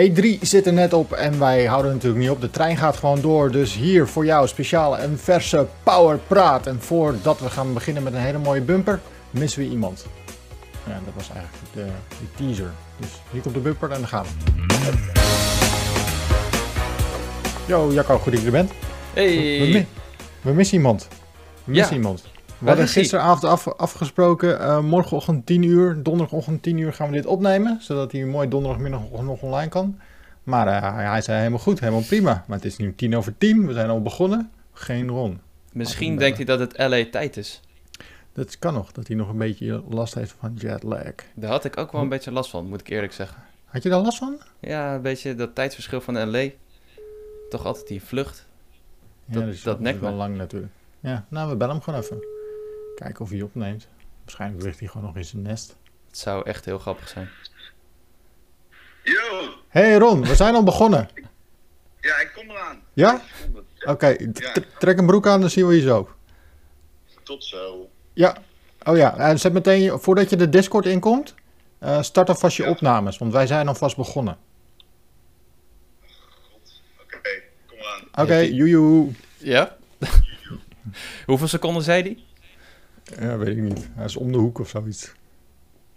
E3 zit er net op en wij houden natuurlijk niet op. De trein gaat gewoon door. Dus hier voor jou speciale en verse Power Praat. En voordat we gaan beginnen met een hele mooie bumper, missen we iemand. Ja, dat was eigenlijk de, de teaser. Dus niet op de bumper en dan gaan we. Yo, Jacco, goed dat je er bent. Hey. We missen iemand. We missen Ja. iemand. We hadden gisteravond af, afgesproken, eh, morgenochtend 10 uur, donderdagochtend 10 uur gaan we dit opnemen, zodat hij mooi donderdagmiddag nog online kan. Maar eh, hij, zei helemaal goed, helemaal prima. Maar het is nu tien over tien, we zijn al begonnen. Geen Ron. Misschien denkt hij dat het LA tijd is. Dat kan nog, dat hij nog een beetje last heeft van jetlag. Daar had ik ook wel een beetje last van, moet ik eerlijk zeggen. Had je daar last van? Ja, een beetje dat tijdsverschil van LA. Toch altijd die vlucht. Ja, Dat- dus dat nekt wel lang natuurlijk. Ja, nou we bellen hem gewoon even. Kijken of hij opneemt. Waarschijnlijk ligt hij gewoon nog in zijn nest. Het zou echt heel grappig zijn. Yo! Hey Ron, we zijn al begonnen. Ja, ik kom eraan. Ja? Oké, trek een broek aan, dan zien we je zo. Tot zo. Ja. Oh ja, en zet meteen, je- voordat je de Discord inkomt, eh start alvast je Ja. opnames, want wij zijn alvast begonnen. Oké, kom eraan. Oké, joejoe. Ja? Hoeveel seconden zei hij? Ja, weet ik niet. Hij is om de hoek of zoiets.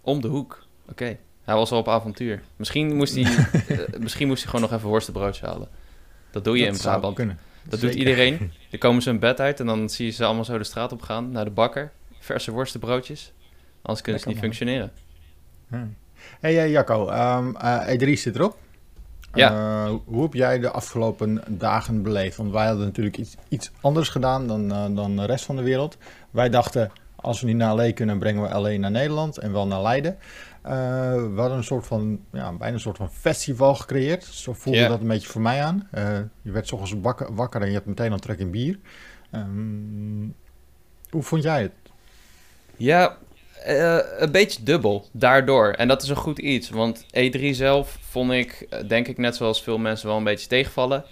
Om de hoek. Oké. Hij was al op avontuur. Misschien moest hij, eh, misschien moest hij gewoon nog even worstenbroodje halen. Dat doe je Dat in zou Brabant. kunnen. Dat Zeker. doet iedereen. Dan komen ze hun bed uit en dan zie je ze allemaal zo de straat op gaan naar de bakker. Verse worstenbroodjes. Anders kunnen ze niet functioneren. Hey Jacco, ehm, eh, E3 zit erop. Ja. Eh, hoe heb jij de afgelopen dagen beleefd? Want wij hadden natuurlijk iets, iets anders gedaan dan, eh, dan de rest van de wereld. Wij dachten, als we niet naar LA kunnen, brengen we alleen naar Nederland en wel naar Leiden. Eh, we hadden een soort van, ja, bijna een soort van festival gecreëerd. Zo voelde dat een beetje voor mij aan. Je werd 's ochtends wakker, wakker en je had meteen al trek in bier. Ehm, hoe vond jij het? Ja, eh, een beetje dubbel daardoor. En dat is een goed iets, want E3 zelf vond ik, eh, denk ik net zoals veel mensen, wel een beetje tegenvallen.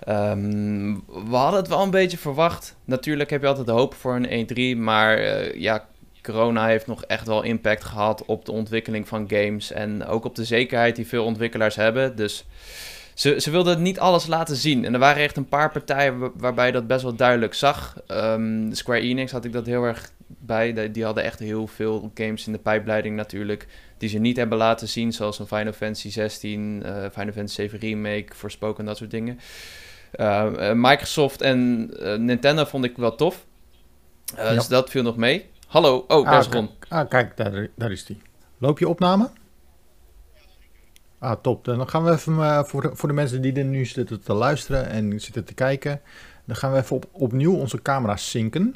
Ehm, we hadden het wel een beetje verwacht. Natuurlijk heb je altijd hoop voor een E3, maar eh, ja, corona heeft nog echt wel impact gehad op de ontwikkeling van games en ook op de zekerheid die veel ontwikkelaars hebben. Dus ze, ze wilden niet alles laten zien. En er waren echt een paar partijen wa- waarbij je dat best wel duidelijk zag. Ehm, Square Enix had ik dat heel erg bij. Die hadden echt heel veel games in de pijpleiding natuurlijk. Die ze niet hebben laten zien. Zoals een Final Fantasy 16, eh, Final Fantasy 7 Remake, Forspoken, dat soort dingen. Eh, eh, Microsoft en Nintendo vond ik wel tof. Ja. Dus dat viel nog mee. Hallo, oh, daar is Ah, Ron. Ah, kijk, daar, daar is die. Loop je opname? Ah, top. Dan gaan we even, voor, de, voor de mensen die er nu zitten te luisteren en zitten te kijken, dan gaan we even op, opnieuw onze camera synken.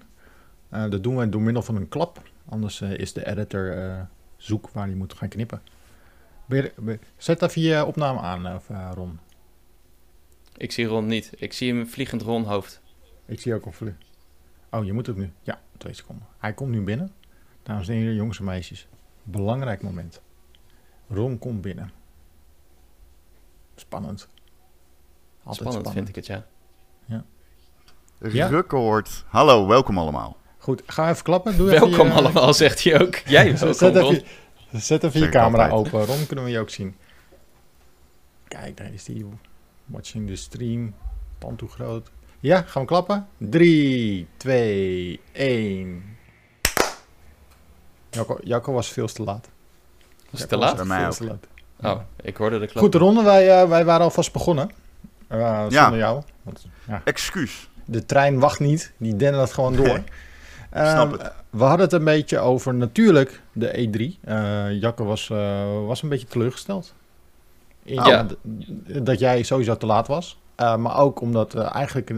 Eh, dat doen we door middel van een klap. Anders eh, is de editor eh, zoek waar hij moet gaan knippen. Zet even je opname aan, of, Ron. Ik zie Ron niet. Ik zie hem vliegend Ron-hoofd. Ik zie ook of... Oh, je moet ook nu. Ja, twee seconden. Hij komt nu binnen. Dames en heren, jongens en meisjes. Belangrijk moment. Ron komt binnen. Spannend. Altijd Spannend, vind ik het, ja. Ja? Record. Hallo, welkom allemaal. Goed, ga even klappen. Doe even Welkom je- allemaal, zegt hij ook. Jij Zet welkom, even, Ron. je- zet even je camera altijd. open. Ron, kunnen we je ook zien. Kijk, daar is die. Watching the stream. Tand hoe groot. Ja, gaan we klappen? 3, 2, 1. Jacco, Jacco was veel te laat. Was Jacco te laat? Bij mij ook. te laat. Oh, ik hoorde de klap. Goed, Ronde, wij, eh, wij waren alvast begonnen. Eh, zonder Ja. jou. Want, ja, Excuus. de trein wacht niet, die dendert gewoon door. Ehm, Snap het. We hadden het een beetje over natuurlijk de E3. Eh Jacke was, eh, was een beetje teleurgesteld. In, Oh. Ja. Dat jij sowieso te laat was. Eh, maar ook omdat eigenlijk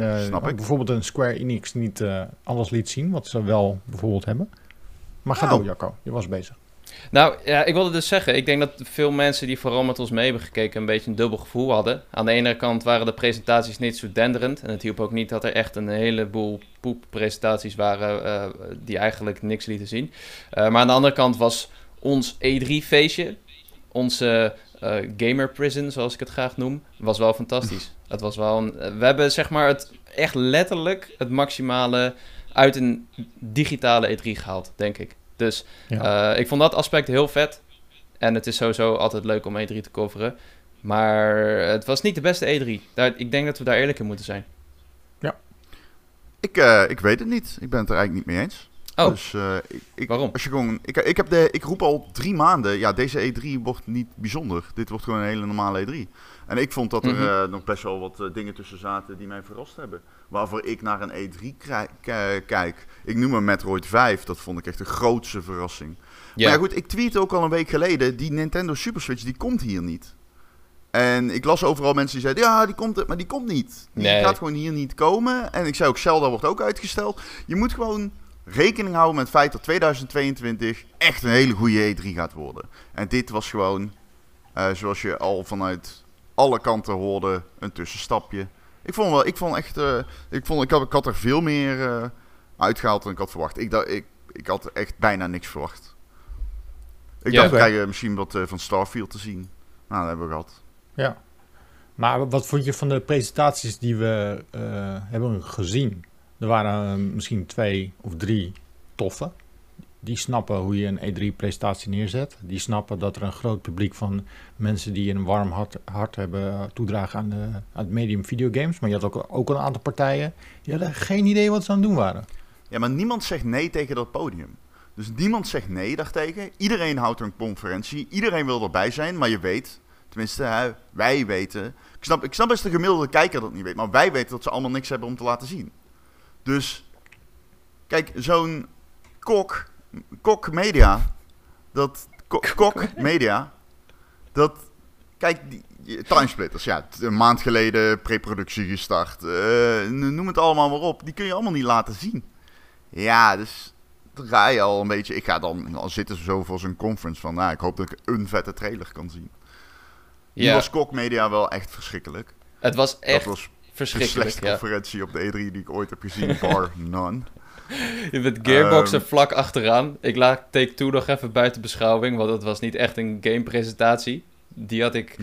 ik. bijvoorbeeld een Square Enix niet alles liet zien. Wat ze wel bijvoorbeeld hebben. Maar ga Oh. door Jacco, je was bezig. Nou, ja, ik wilde dus zeggen, ik denk dat veel mensen die vooral met ons mee hebben gekeken een beetje een dubbel gevoel hadden. Aan de ene kant waren de presentaties niet zo denderend. En het hielp ook niet dat er echt een heleboel poeppresentaties waren eh, die eigenlijk niks lieten zien. Eh, maar aan de andere kant was ons E3-feestje, onze eh, gamer prison, zoals ik het graag noem, was wel fantastisch. Het was wel een, we hebben zeg maar het echt letterlijk het maximale uit een digitale E3 gehaald, denk ik. Dus Ja. eh, ik vond dat aspect heel vet. En het is sowieso altijd leuk om E3 te coveren. Maar het was niet de beste E3. Daar, ik denk dat we daar eerlijk in moeten zijn. Ik, eh, ik weet het niet. Ik ben het er eigenlijk niet mee eens. Oh, Dus, eh, ik, ik, Waarom? Als je gewoon, ik, ik, heb de, ik roep al drie maanden, ja, deze E3 wordt niet bijzonder. Dit wordt gewoon een hele normale E3. En ik vond dat er Mhm. nog best wel wat dingen tussen zaten die mij verrast hebben. Waarvoor ik naar een E3 krij- k- kijk. Ik noem hem Metroid 5, dat vond ik echt de grootste verrassing. ja. Maar ja goed, ik tweette ook al een week geleden, die Nintendo Super Switch, die komt hier niet. En ik las overal mensen die zeiden, ja, die komt er, maar die komt niet. Die Nee. gaat gewoon hier niet komen. En ik zei ook, Zelda wordt ook uitgesteld. Je moet gewoon rekening houden met het feit dat 2022 echt een hele goede E3 gaat worden. En dit was gewoon, eh, zoals je al vanuit alle kanten hoorde, een tussenstapje. Ik vond wel, ik vond echt, eh, ik, vond, ik, had, ik had er veel meer eh, uitgehaald dan ik had verwacht. Ik, dacht, ik, ik had echt bijna niks verwacht. Ik Ja. dacht, we krijgen misschien wat eh, van Starfield te zien. Nou, dat hebben we gehad. Ja. Maar wat vond je van de presentaties die we eh, hebben gezien? Er waren eh, misschien twee of drie toffe. Die snappen hoe je een E3-presentatie neerzet. Die snappen dat er een groot publiek van mensen die een warm hart, hart hebben eh, toedragen aan, de, aan het medium videogames. Maar je had ook, ook een aantal partijen die hadden geen idee wat ze aan het doen waren. Ja, maar niemand zegt nee tegen dat podium. Dus niemand zegt nee daartegen. Iedereen houdt een conferentie. Iedereen wil erbij zijn. Maar je weet, tenminste, wij weten. Ik snap, ik snap best de gemiddelde kijker dat niet weet. Maar wij weten dat ze allemaal niks hebben om te laten zien. Dus, kijk, zo'n kok, kok media. Dat, ko- kok media. Dat, kijk, die, timesplitters. Ja, een maand geleden preproductie gestart. eh, noem het allemaal maar op. Die kun je allemaal niet laten zien. Ja, dus dan ga je al een beetje. Ik ga dan, dan zitten ze zo voor zo'n conference van. Nou, ik hoop dat ik een vette trailer kan zien. Die Ja, was Kok Media wel echt verschrikkelijk. het was echt dat was de verschrikkelijk. slechtste Ja. conferentie op de E3 die ik ooit heb gezien. Bar none. Met Gearbox er Ehm. vlak achteraan. Ik laat Take-Two nog even buiten beschouwing, want het was niet echt een gamepresentatie. Die had ik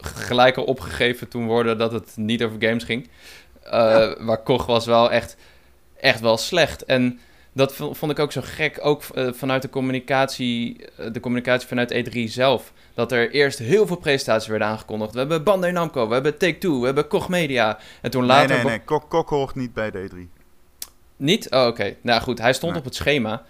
gelijk al opgegeven toen worden dat het niet over games ging. Eh, Maar Koch was wel echt, echt wel slecht. En dat vond ik ook zo gek, ook eh, vanuit de communicatie, eh, de communicatie vanuit E3 zelf. Dat er eerst heel veel presentaties werden aangekondigd. We hebben Bandai Namco, we hebben Take-Two, we hebben Koch Media. En toen later... nee, nee, nee. Kok, Kok hoort niet bij de E3. Niet? Oh, oké. Nou goed, hij stond Nee. op het schema.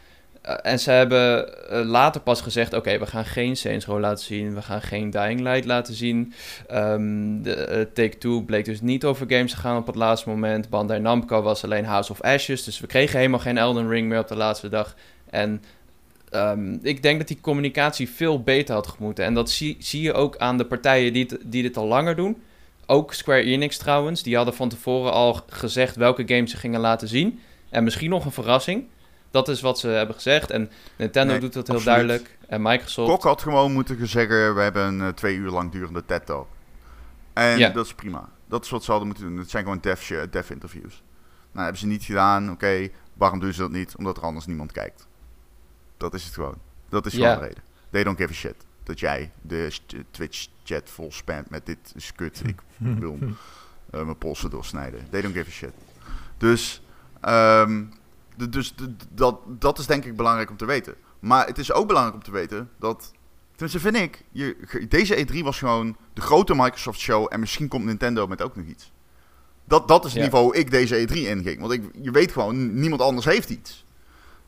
Eh, en ze hebben eh, later pas gezegd: oké, we gaan geen Saints Row laten zien. We gaan geen Dying Light laten zien. Ehm, de eh, Take-Two bleek dus niet over games te gaan op het laatste moment. Bandai Namco was alleen House of Ashes. Dus we kregen helemaal geen Elden Ring meer op de laatste dag. En ehm, ik denk dat die communicatie veel beter had gemoeten. En dat zie, zie je ook aan de partijen die, die dit al langer doen. Ook Square Enix trouwens. Die hadden van tevoren al gezegd welke games ze gingen laten zien. En misschien nog een verrassing. Dat is wat ze hebben gezegd. En Nintendo Nee, doet dat heel duidelijk. En Microsoft. Kok had gewoon moeten zeggen: we hebben een eh, twee uur lang durende TED Talk. En Ja. dat is prima. Dat is wat ze hadden moeten doen. Het zijn gewoon dev, dev interviews. Nou, hebben ze niet gedaan. Oké, waarom doen ze dat niet? Omdat er anders niemand kijkt. Dat is het gewoon. Dat is gewoon Ja. de reden. They don't give a shit. Dat jij de st- Twitch chat vol spamt met dit is kut. Ik wil eh, mijn polsen doorsnijden. They don't give a shit. Dus, ehm, dus dat, dat is denk ik belangrijk om te weten. Maar het is ook belangrijk om te weten dat, tenminste vind ik, je, deze E3 was gewoon de grote Microsoft show en misschien komt Nintendo met ook nog iets. Dat, dat is het Ja. niveau ik deze E3 inging. Want ik, je weet gewoon, niemand anders heeft iets.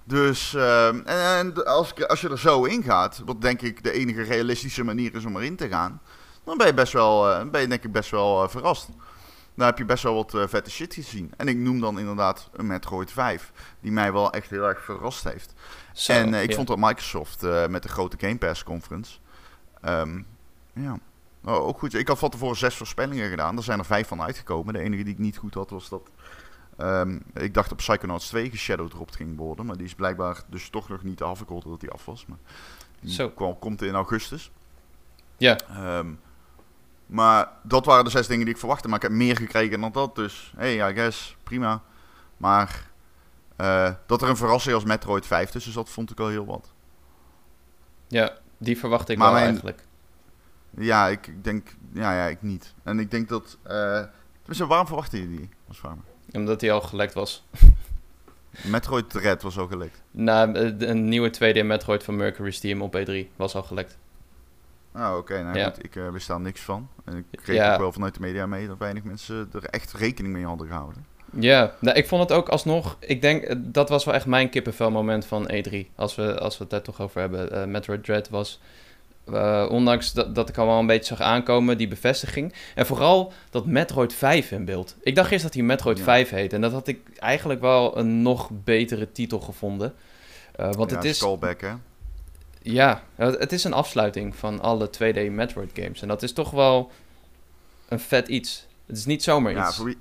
Dus ehm, en, en als, als je er zo in gaat, wat denk ik de enige realistische manier is om erin te gaan, dan ben je best wel, eh, ben je denk ik best wel eh, verrast. Dan heb je best wel wat eh, vette shit gezien. En ik noem dan inderdaad een Metroid 5, die mij wel echt heel erg verrast heeft. Zo, en eh, ik ja. vond dat Microsoft eh, met de grote Game Pass conference, ehm, ja, oh, ook goed. Ik had van tevoren zes voorspellingen gedaan, er zijn er vijf van uitgekomen. De enige die ik niet goed had was dat Ehm, ik dacht dat Psychonauts 2 geshadowdropt ging worden, maar die is blijkbaar dus toch nog niet afgekoeld dat die af was. Maar die Zo. kwam, komt in augustus. Ja. Ehm, maar dat waren de zes dingen die ik verwachtte, maar ik heb meer gekregen dan dat, dus hey, I guess, prima. Maar eh, dat er een verrassing als Metroid 5 tussen zat, vond ik al heel wat. Ja, die verwacht ik Maar wel mijn- eigenlijk. Ja, ik, ik denk, ja, ja, ik niet. En ik denk dat, tenminste, waarom verwachtte je die? Als. Omdat hij al gelekt was. Metroid Red was al gelekt. Na eh, een nieuwe 2D Metroid van Mercury Steam op E3 was al gelekt. Oh, oké. nou Ja. goed, ik eh, wist daar niks van. En ik kreeg Ja. ook wel vanuit de media mee dat weinig mensen er echt rekening mee hadden gehouden. Ja, nou, ik vond het ook alsnog. Ik denk eh, dat was wel echt mijn kippenvel moment van E3. Als we, als we het daar toch over hebben. Eh, Metroid Dread was. ondanks dat, dat ik al wel een beetje zag aankomen, die bevestiging. En vooral dat Metroid 5 in beeld. Ik dacht eerst dat hij Metroid Ja. 5 heet. En dat had ik eigenlijk wel een nog betere titel gevonden. Eh, want ja, het is. Callback, hè? Ja, het is een afsluiting van alle 2D Metroid games. En dat is toch wel een vet iets. Het is niet zomaar Ja, iets. voor wie...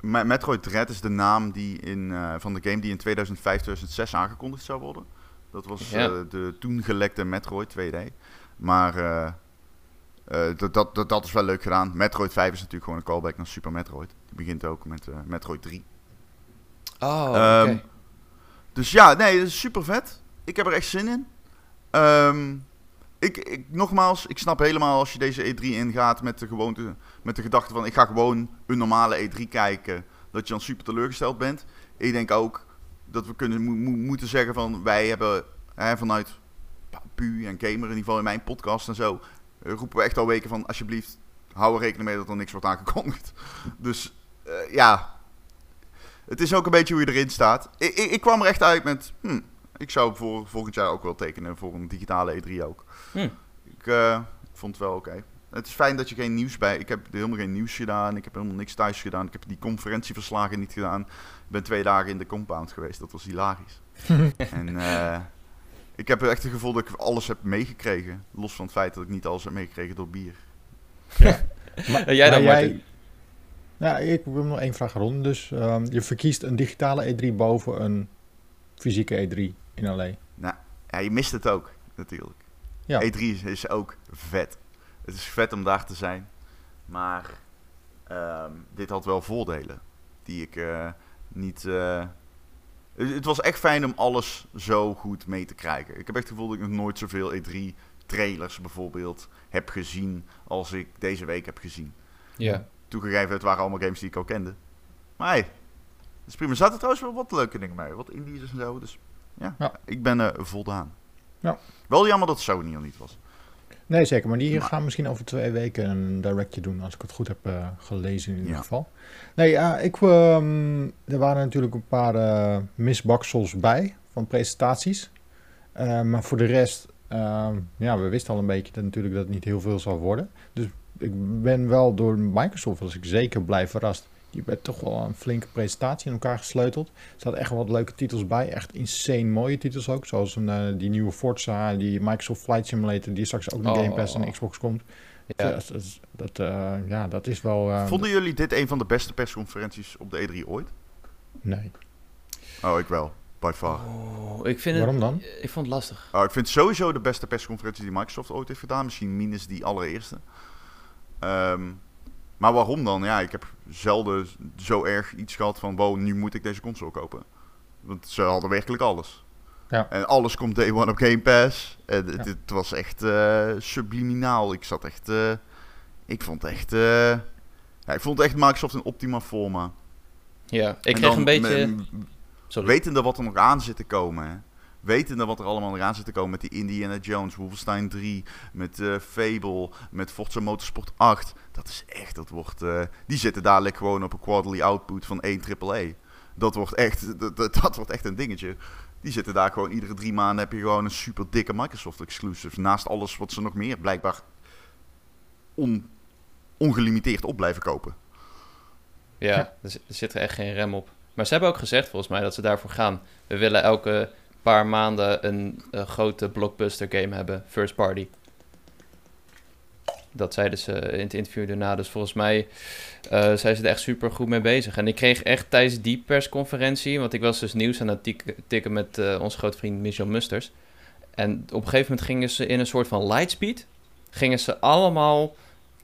Me- Metroid Dread is de naam die in, eh, van de game die in 2005, 2006 aangekondigd zou worden. Dat was Ja. eh, de toen gelekte Metroid 2D. Maar eh, dat, dat, dat, is wel leuk gedaan. Metroid 5 is natuurlijk gewoon een callback naar Super Metroid. Die begint ook met Metroid 3. Oh, oké. Ehm, Dus ja, nee, dat is super vet. Ik heb er echt zin in. Ehm, ik, ik, nogmaals, ik snap helemaal als je deze E3 ingaat met de, gewoonte, met de gedachte van ik ga gewoon een normale E3 kijken, dat je dan super teleurgesteld bent. Ik denk ook dat we kunnen, mo- mo- moeten zeggen van wij hebben hè, vanuit Pu en Gamer in ieder geval in mijn podcast en zo, eh, roepen we echt al weken van alsjeblieft hou er rekening mee dat er niks wordt aangekondigd. Dus eh, ja, het is ook een beetje hoe je erin staat. Ik, ik, ik kwam er echt uit met, hm, ik zou voor volgend jaar ook wel tekenen voor een digitale E3 ook. Hm. Ik eh, vond het wel oké. Het is fijn dat je geen nieuws bij. Ik heb helemaal geen nieuws gedaan. Ik heb helemaal niks thuis gedaan. Ik heb die conferentieverslagen niet gedaan. Ik ben twee dagen in de compound geweest. Dat was hilarisch. en eh, ik heb echt het gevoel dat ik alles heb meegekregen. Los van het feit dat ik niet alles heb meegekregen door bier. En jij dan, Maar Martin? Ja, ik wil nog één vraag rond. Dus ehm, je verkiest een digitale E3 boven een fysieke E3 in LA. Ja, je mist het ook, natuurlijk. Ja. E3 is, is ook vet. Het is vet om daar te zijn. Maar ehm, dit had wel voordelen. Die ik eh, niet... eh, het, het was echt fijn om alles zo goed mee te krijgen. Ik heb echt het gevoel dat ik nog nooit zoveel E3 trailers bijvoorbeeld heb gezien als ik deze week heb gezien. Ja. Toegegeven, het waren allemaal games die ik al kende. Maar hey, dat is prima. Er zaten trouwens wel wat leuke dingen bij. Wat indies en zo. Dus ja, Ja. ik ben eh, voldaan. Ja. Wel jammer dat Sony er niet was. Nee, zeker. Maar die Maar- gaan misschien over twee weken een directje doen, als ik het goed heb eh, gelezen in ieder Ja. geval. Nee, ja, ik, ehm, er waren natuurlijk een paar eh misbaksels bij van presentaties. Eh, maar voor de rest, ehm, ja, we wisten al een beetje dat natuurlijk dat het niet heel veel zal worden. Dus ik ben wel door Microsoft, was ik zeker blij verrast. Die werd toch wel een flinke presentatie in elkaar gesleuteld. Er zaten echt wel wat leuke titels bij. Echt insane mooie titels ook. Zoals een, eh, die nieuwe Forza, die Microsoft Flight Simulator, die straks ook naar Oh. Game Pass en Xbox komt. Ja. Dat, dat, dat, eh, ja, dat is wel... eh, Vonden jullie dit een van de beste persconferenties op de E3 ooit? Nee. Oh, ik wel. By far. Oh, ik vind het... Waarom dan? Ik vond het lastig. Oh, ik vind het sowieso de beste persconferentie die Microsoft ooit heeft gedaan. Misschien minus die allereerste. Ehm, maar waarom dan? Ja, ik heb zelden zo erg iets gehad van... Wow, nu moet ik deze console kopen. Want ze hadden werkelijk alles. Ja. En alles komt day one op Game Pass. En het, Ja. het was echt eh, subliminaal. Ik zat echt... eh, ik vond echt... eh, ja, ik vond echt Microsoft in optima forma. Ja, ik En kreeg een beetje... Sorry. Wetende wat er nog aan zit te komen. Wetende wat er allemaal nog aan zit te komen met die Indiana Jones, Wolfenstein 3, met eh, Fable, met Forza Motorsport 8. Dat is echt, dat wordt. eh, die zitten dadelijk gewoon op een quarterly output van 1 AAA. Dat wordt echt, dat, dat, dat wordt echt een dingetje. Die zitten daar gewoon iedere drie maanden heb je gewoon een super dikke Microsoft exclusive. Naast alles wat ze nog meer blijkbaar on, ongelimiteerd op blijven kopen. Ja, er, er zit er echt geen rem op. Maar ze hebben ook gezegd volgens mij dat ze daarvoor gaan. We willen elke paar maanden een, eh, grote blockbuster game hebben, first party. Dat zeiden ze in het interview daarna. Dus volgens mij eh, zijn ze er echt super goed mee bezig. En ik kreeg echt tijdens die persconferentie, want ik was dus nieuws aan het tik- tikken met eh, onze grote vriend Michel Musters. En op een gegeven moment gingen ze in een soort van lightspeed, gingen ze allemaal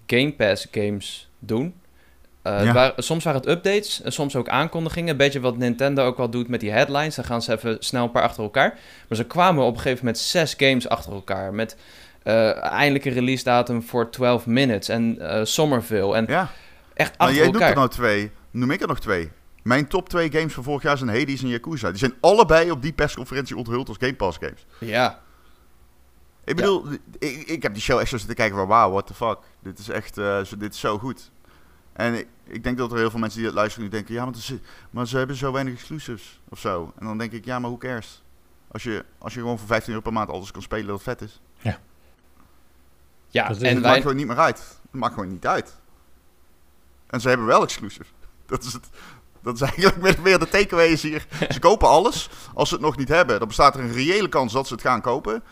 Game Pass games doen. Eh, Ja. soms waren het updates, en soms ook aankondigingen. Een beetje wat Nintendo ook wel doet met die headlines. Dan gaan ze even snel een paar achter elkaar. Maar ze kwamen op een gegeven moment zes games achter elkaar. Met eh, eindelijk een release datum voor 12 Minutes en eh Somerville. En Ja, echt maar achter jij doet er nou twee. Noem ik er nog twee. Mijn top twee games van vorig jaar zijn Hades en Yakuza. Die zijn allebei op die persconferentie onthuld als Game Pass games. Ja, Ik bedoel, ik, ik heb die show echt zo zitten kijken van wauw, what the fuck. Dit is echt, zo, dit is zo goed. En ik, ik denk dat er heel veel mensen die dat luisteren nu denken, ja, maar, is- maar ze hebben zo weinig exclusives of zo. En dan denk ik, ja, maar hoe cares? Als je, als je gewoon voor 15 euro per maand alles kan spelen dat vet is. Ja, Dat is- en het maakt wij, gewoon niet meer uit. Het maakt gewoon niet uit. En ze hebben wel exclusive. Dat is, het, dat is eigenlijk meer, meer de takeaway is hier. Ze kopen alles. Als ze het nog niet hebben, dan bestaat er een reële kans dat ze het gaan kopen.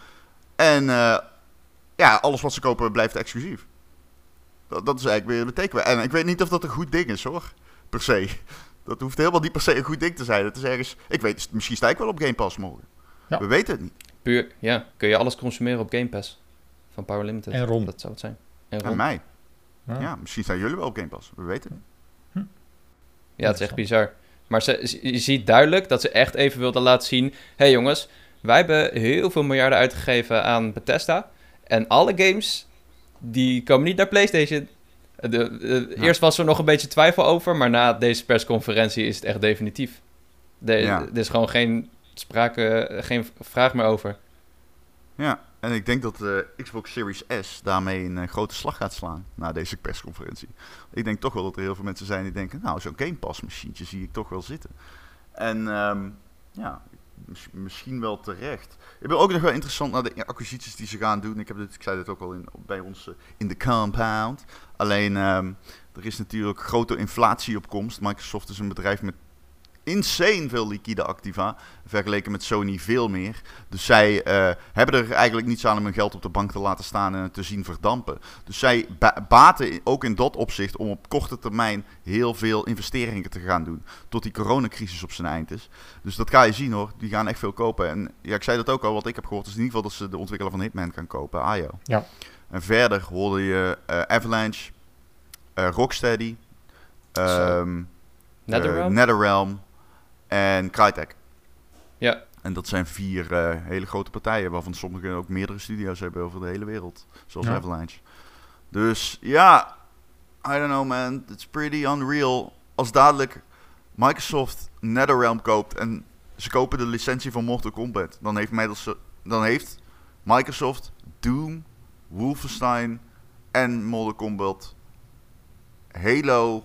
En eh, ja, alles wat ze kopen blijft exclusief. Dat, dat is eigenlijk weer de takeaway. En ik weet niet of dat een goed ding is hoor. Per se. Dat hoeft helemaal niet per se een goed ding te zijn. Het is ergens... Ik weet, misschien sta ik wel op Game Pass morgen. Ja. We weten het niet. puur, ja, kun je alles consumeren op Game Pass van Power Limited. En Ron. Dat zou het zijn. En En mij. Ja. Ja, misschien staan jullie wel op Game Pass. We weten het niet. Ja, het is echt bizar. Maar ze, je ziet duidelijk dat ze echt even wilden laten zien... Hé hey jongens, wij hebben heel veel miljarden uitgegeven aan Bethesda. En alle games, die komen niet naar PlayStation. De, de- Ja. Eerst was er nog een beetje twijfel over... maar na deze persconferentie is het echt definitief. De, Ja. Er is gewoon geen sprake, geen vraag meer over. Ja, en ik denk dat de Xbox Series S daarmee een eh, grote slag gaat slaan na deze persconferentie. Ik denk toch wel dat er heel veel mensen zijn die denken, nou, zo'n Game Pass machientje zie ik toch wel zitten. En ehm, ja, misschien wel terecht. Ik ben ook nog wel interessant naar de acquisities die ze gaan doen. Ik, heb dit, ik zei dit ook al in, bij ons in de compound. Alleen, ehm, er is natuurlijk grote inflatie op komst. Microsoft is een bedrijf met insane veel liquide activa. Vergeleken met Sony veel meer. Dus zij eh, hebben er eigenlijk niets aan om hun geld op de bank te laten staan en het te zien verdampen. Dus zij ba- baten ook in dat opzicht om op korte termijn heel veel investeringen te gaan doen. Tot die coronacrisis op zijn eind is. Dus dat ga je zien hoor. Die gaan echt veel kopen. En ja, ik zei dat ook al. Wat ik heb gehoord is in ieder geval dat ze de ontwikkelaar van Hitman gaan kopen. Ayo. Ja. En verder hoorde je eh, Avalanche, eh, Rocksteady, ehm, NetherRealm? NetherRealm en Crytek. Ja. En dat zijn vier eh, hele grote partijen, waarvan sommige ook meerdere studio's hebben over de hele wereld. Zoals Ja. Avalanche. Dus ja, I don't know man, it's pretty unreal. Als dadelijk Microsoft NetherRealm koopt en ze kopen de licentie van Mortal Kombat, dan heeft, Microsoft- dan heeft Microsoft Doom, Wolfenstein en Mortal Kombat, Halo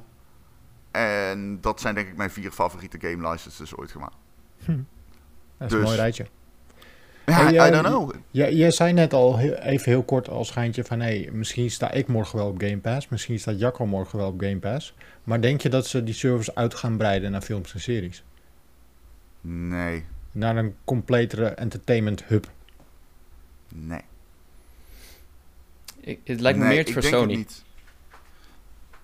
en dat zijn denk ik mijn vier favoriete game licenses ooit gemaakt. Dat is een Dus- mooi rijtje. Ja, Hey, I eh, don't know. Ja, jij zei net al heel- even heel kort als schijntje van... Hey, misschien sta ik morgen wel op Game Pass. Misschien staat Jacco morgen wel op Game Pass. Maar denk je dat ze die service uit gaan breiden naar films en series? Nee, Naar een completere entertainment hub? nee. Ik, het lijkt me Nee, meer voor denk het Sony. niet.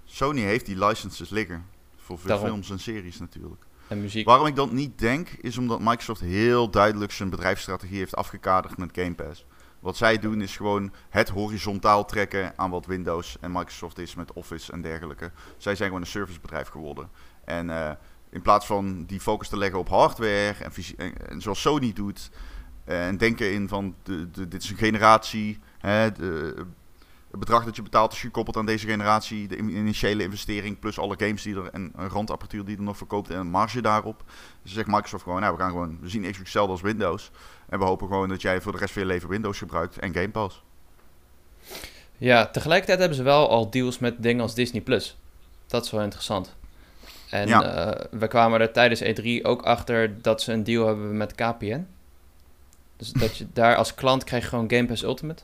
Sony heeft die licenses liggen. Voor veel Daarom. films en series natuurlijk. En muziek. Waarom ik dat niet denk, is omdat Microsoft heel duidelijk zijn bedrijfsstrategie heeft afgekaderd met Game Pass. Wat zij doen is gewoon het horizontaal trekken aan wat Windows en Microsoft is met Office en dergelijke. Zij zijn gewoon een servicebedrijf geworden. En eh, in plaats van die focus te leggen op hardware en, fysi- en, en zoals Sony doet, eh, en denken in van de, de, dit is een generatie, hè, de, het bedrag dat je betaalt is gekoppeld aan deze generatie, de in- initiële investering plus alle games die er en een randapparatuur die er nog verkoopt en een marge daarop. Dus zegt Microsoft gewoon, nou we gaan gewoon, we zien Xbox hetzelfde als Windows en we hopen gewoon dat jij voor de rest van je leven Windows gebruikt en Game Pass. Ja, tegelijkertijd hebben ze wel al deals met dingen als Disney+. Plus. Dat is wel interessant. En Ja. eh, we kwamen er tijdens E3 ook achter dat ze een deal hebben met KPN. Dus dat je daar als klant krijg je gewoon Game Pass Ultimate.